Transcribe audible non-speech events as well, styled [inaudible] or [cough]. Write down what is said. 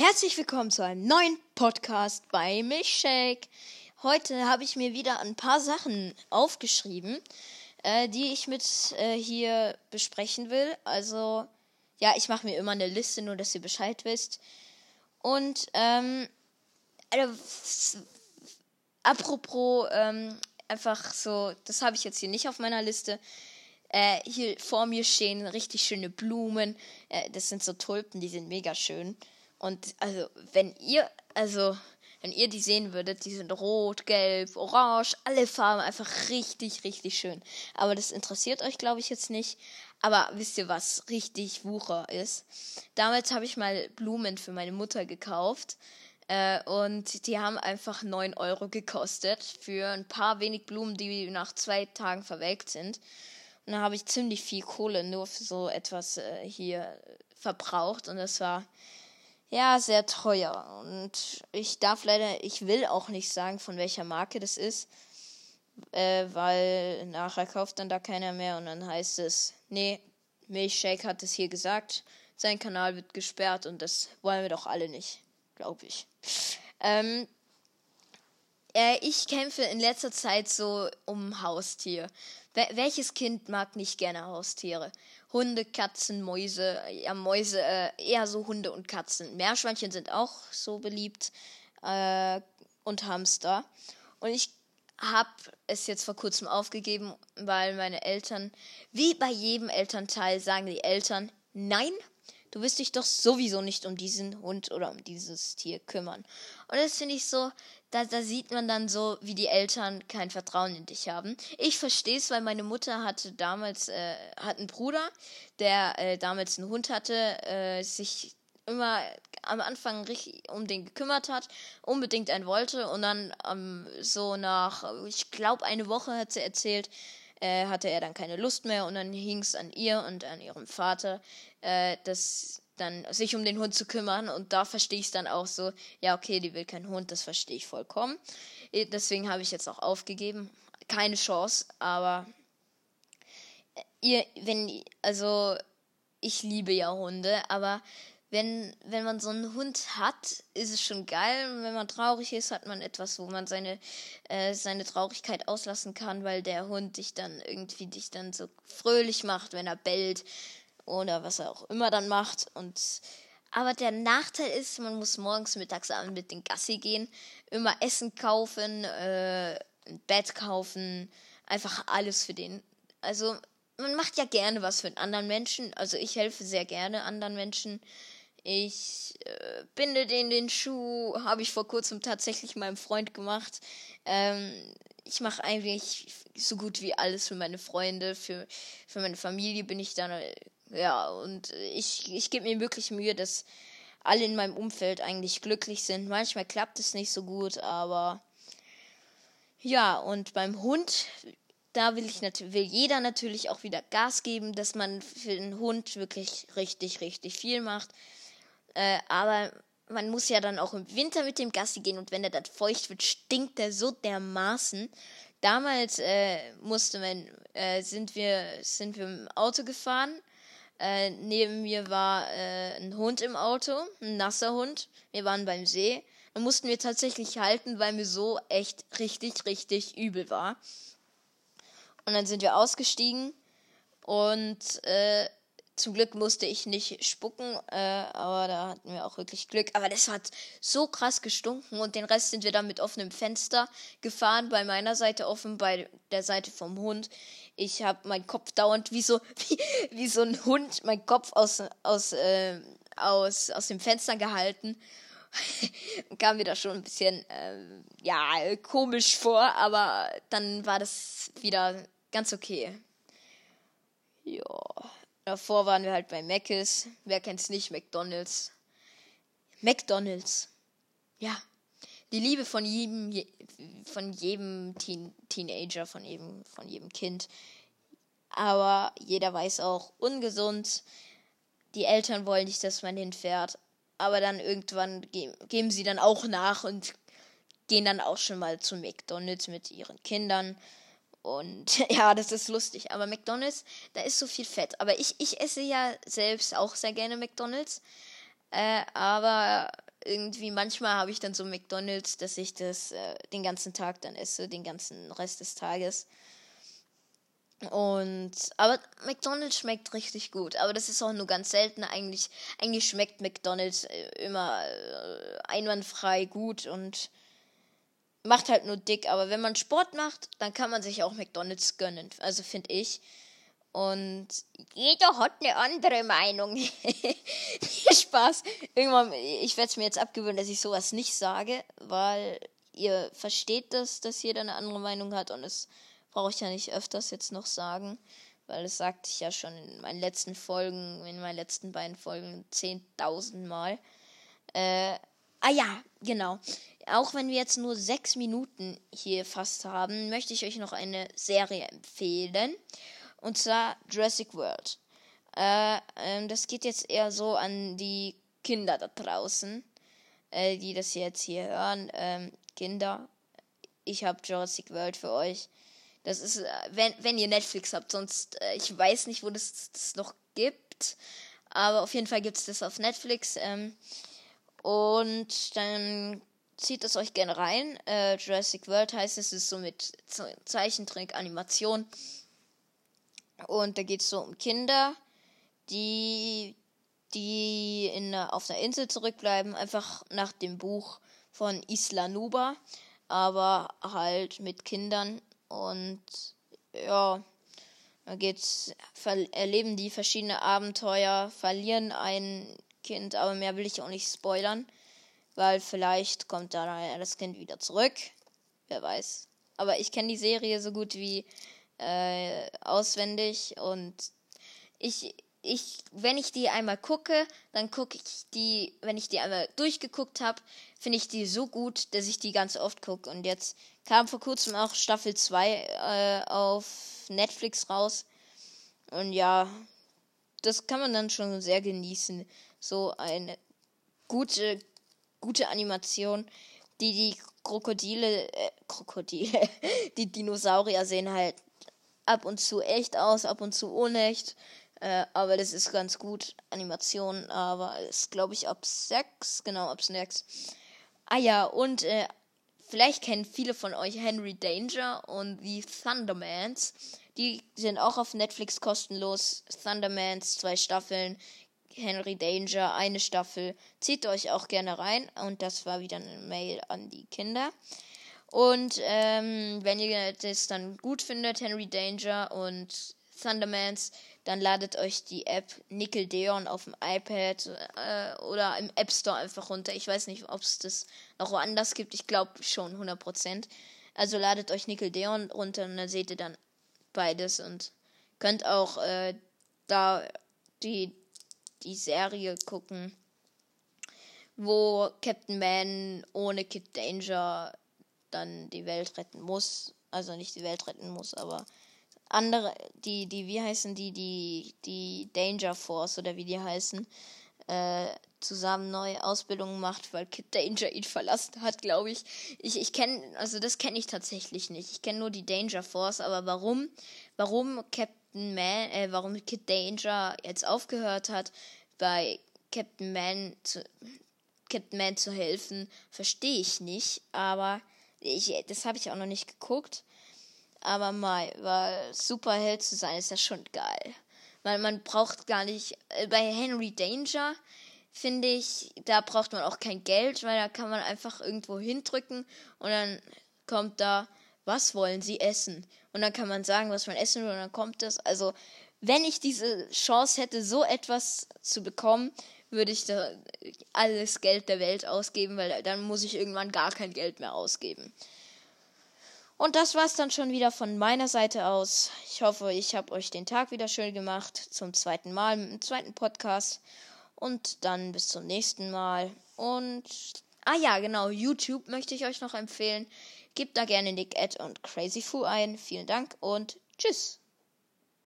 Herzlich willkommen zu einem neuen Podcast bei Milchshake. Heute habe ich mir wieder ein paar Sachen aufgeschrieben, äh, die ich mit äh, hier besprechen will. Also, ja, ich mache mir immer eine Liste, nur dass ihr Bescheid wisst. Und, ähm, also, apropos, ähm, einfach so, das habe ich jetzt hier nicht auf meiner Liste. Äh, hier vor mir stehen richtig schöne Blumen. Äh, das sind so Tulpen, die sind mega schön. Und also, wenn ihr, also, wenn ihr die sehen würdet, die sind rot, gelb, orange, alle Farben einfach richtig, richtig schön. Aber das interessiert euch, glaube ich, jetzt nicht. Aber wisst ihr, was richtig Wucher ist? Damals habe ich mal Blumen für meine Mutter gekauft. Äh, und die haben einfach 9 Euro gekostet für ein paar wenig Blumen, die nach zwei Tagen verwelkt sind. Und da habe ich ziemlich viel Kohle nur für so etwas äh, hier verbraucht. Und das war ja, sehr teuer. Und ich darf leider, ich will auch nicht sagen, von welcher Marke das ist, äh, weil nachher kauft dann da keiner mehr und dann heißt es, nee, Milchshake hat es hier gesagt, sein Kanal wird gesperrt und das wollen wir doch alle nicht, glaube ich. Ähm, äh, ich kämpfe in letzter Zeit so um Haustier. Wel welches Kind mag nicht gerne Haustiere? Hunde, Katzen, Mäuse, ja, Mäuse, äh, eher so Hunde und Katzen. Meerschweinchen sind auch so beliebt äh, und Hamster. Und ich habe es jetzt vor kurzem aufgegeben, weil meine Eltern, wie bei jedem Elternteil, sagen die Eltern, nein, du wirst dich doch sowieso nicht um diesen Hund oder um dieses Tier kümmern. Und das finde ich so, da, da sieht man dann so, wie die Eltern kein Vertrauen in dich haben. Ich verstehe es, weil meine Mutter hatte damals, äh, hat einen Bruder, der äh, damals einen Hund hatte, äh, sich immer am Anfang richtig um den gekümmert hat, unbedingt einen wollte und dann ähm, so nach, ich glaube, eine Woche hat sie erzählt, äh, hatte er dann keine Lust mehr und dann hing es an ihr und an ihrem Vater, äh, dass dann sich um den Hund zu kümmern und da verstehe ich es dann auch so, ja okay, die will keinen Hund, das verstehe ich vollkommen. Äh, deswegen habe ich jetzt auch aufgegeben, keine Chance, aber äh, ihr, wenn, also ich liebe ja Hunde, aber wenn, wenn man so einen Hund hat, ist es schon geil. Und wenn man traurig ist, hat man etwas, wo man seine, äh, seine Traurigkeit auslassen kann, weil der Hund dich dann irgendwie dich dann so fröhlich macht, wenn er bellt oder was er auch immer dann macht. Und aber der Nachteil ist, man muss morgens, mittags, abends mit den Gassi gehen, immer Essen kaufen, äh, ein Bett kaufen, einfach alles für den. Also man macht ja gerne was für einen anderen Menschen. Also ich helfe sehr gerne anderen Menschen. Ich äh, binde den den Schuh, habe ich vor kurzem tatsächlich meinem Freund gemacht. Ähm, ich mache eigentlich so gut wie alles für meine Freunde, für, für meine Familie bin ich dann, äh, ja, und ich, ich gebe mir wirklich Mühe, dass alle in meinem Umfeld eigentlich glücklich sind. Manchmal klappt es nicht so gut, aber ja, und beim Hund, da will ich natürlich, will jeder natürlich auch wieder Gas geben, dass man für den Hund wirklich richtig, richtig viel macht. Äh, aber man muss ja dann auch im Winter mit dem Gassi gehen und wenn er dann feucht wird, stinkt er so dermaßen. Damals äh, musste man, äh, sind wir, sind wir im Auto gefahren. Äh, neben mir war äh, ein Hund im Auto, ein nasser Hund. Wir waren beim See. Dann mussten wir tatsächlich halten, weil mir so echt richtig, richtig übel war. Und dann sind wir ausgestiegen und äh, zum Glück musste ich nicht spucken, äh, aber da hatten wir auch wirklich Glück. Aber das hat so krass gestunken und den Rest sind wir dann mit offenem Fenster gefahren. Bei meiner Seite offen, bei der Seite vom Hund. Ich habe meinen Kopf dauernd wie so, [laughs] wie, wie so ein Hund, meinen Kopf aus, aus, äh, aus, aus dem Fenster gehalten. [laughs] kam mir da schon ein bisschen, äh, ja, komisch vor, aber dann war das wieder ganz okay. Ja. Davor waren wir halt bei Mc's. Wer kennt's nicht? McDonald's. McDonald's. Ja. Die Liebe von jedem, von jedem Teen, Teenager, von jedem, von jedem Kind. Aber jeder weiß auch, ungesund. Die Eltern wollen nicht, dass man hinfährt. Aber dann irgendwann ge geben sie dann auch nach und gehen dann auch schon mal zu McDonald's mit ihren Kindern. Und [laughs] ja, das ist lustig. Aber McDonalds, da ist so viel Fett. Aber ich, ich esse ja selbst auch sehr gerne McDonalds. Äh, aber irgendwie manchmal habe ich dann so McDonald's, dass ich das äh, den ganzen Tag dann esse, den ganzen Rest des Tages. Und aber McDonald's schmeckt richtig gut, aber das ist auch nur ganz selten. Eigentlich, eigentlich schmeckt McDonald's äh, immer äh, einwandfrei gut und macht halt nur dick. Aber wenn man Sport macht, dann kann man sich auch McDonald's gönnen. Also finde ich. Und jeder hat eine andere Meinung. [laughs] Spaß. Irgendwann, ich werde es mir jetzt abgewöhnen, dass ich sowas nicht sage, weil ihr versteht das, dass jeder eine andere Meinung hat und es brauche ich ja nicht öfters jetzt noch sagen, weil das sagte ich ja schon in meinen letzten Folgen, in meinen letzten beiden Folgen 10.000 Mal. Äh, ah ja, genau. Auch wenn wir jetzt nur sechs Minuten hier fast haben, möchte ich euch noch eine Serie empfehlen. Und zwar Jurassic World. Äh, ähm, das geht jetzt eher so an die Kinder da draußen, äh, die das jetzt hier hören. Ähm, Kinder, ich habe Jurassic World für euch. Das ist, äh, wenn, wenn ihr Netflix habt, sonst, äh, ich weiß nicht, wo das, das noch gibt. Aber auf jeden Fall gibt es das auf Netflix. Ähm, und dann zieht es euch gerne rein. Äh, Jurassic World heißt es, ist so mit Zeichentrick, Animation. Und da geht es so um Kinder, die, die in, auf einer Insel zurückbleiben, einfach nach dem Buch von Isla Nuba, aber halt mit Kindern und ja, da geht's, erleben die verschiedene Abenteuer, verlieren ein Kind, aber mehr will ich auch nicht spoilern, weil vielleicht kommt da das Kind wieder zurück. Wer weiß. Aber ich kenne die Serie so gut wie äh, auswendig und ich ich, wenn ich die einmal gucke, dann gucke ich die, wenn ich die einmal durchgeguckt habe, finde ich die so gut, dass ich die ganz oft gucke. Und jetzt kam vor kurzem auch Staffel 2 äh, auf Netflix raus. Und ja, das kann man dann schon sehr genießen. So eine gute, gute Animation, die die Krokodile, äh, Krokodile, [laughs] die Dinosaurier sehen halt ab und zu echt aus, ab und zu unecht. Äh, aber das ist ganz gut. Animation, aber ist, glaube ich, ab 6. Genau, ab 6. Ah ja, und äh, vielleicht kennen viele von euch Henry Danger und die Thundermans. Die sind auch auf Netflix kostenlos. Thundermans, zwei Staffeln. Henry Danger, eine Staffel. Zieht euch auch gerne rein. Und das war wieder eine Mail an die Kinder. Und ähm, wenn ihr das dann gut findet, Henry Danger und Thundermans, dann ladet euch die App Nickelodeon auf dem iPad äh, oder im App Store einfach runter. Ich weiß nicht, ob es das noch woanders gibt. Ich glaube schon 100%. Also ladet euch Nickelodeon runter und dann seht ihr dann beides und könnt auch äh, da die, die Serie gucken, wo Captain Man ohne Kid Danger dann die Welt retten muss. Also nicht die Welt retten muss, aber andere, die, die, wie heißen die, die, die Danger Force oder wie die heißen, äh, zusammen neue Ausbildungen macht, weil Kid Danger ihn verlassen hat, glaube ich. Ich, ich kenne, also das kenne ich tatsächlich nicht. Ich kenne nur die Danger Force, aber warum, warum Captain Man, äh, warum Kid Danger jetzt aufgehört hat, bei Captain Man zu, Captain Man zu helfen, verstehe ich nicht, aber ich, das habe ich auch noch nicht geguckt. Aber mal, weil Superheld zu sein, ist ja schon geil. Weil man braucht gar nicht. Äh, bei Henry Danger finde ich, da braucht man auch kein Geld, weil da kann man einfach irgendwo hindrücken und dann kommt da, was wollen Sie essen? Und dann kann man sagen, was man essen will und dann kommt das. Also, wenn ich diese Chance hätte, so etwas zu bekommen, würde ich da alles Geld der Welt ausgeben, weil dann muss ich irgendwann gar kein Geld mehr ausgeben. Und das war's dann schon wieder von meiner Seite aus. Ich hoffe, ich habe euch den Tag wieder schön gemacht. Zum zweiten Mal mit dem zweiten Podcast. Und dann bis zum nächsten Mal. Und. Ah ja, genau. YouTube möchte ich euch noch empfehlen. Gebt da gerne Nick Ed und Crazy Fu ein. Vielen Dank und tschüss.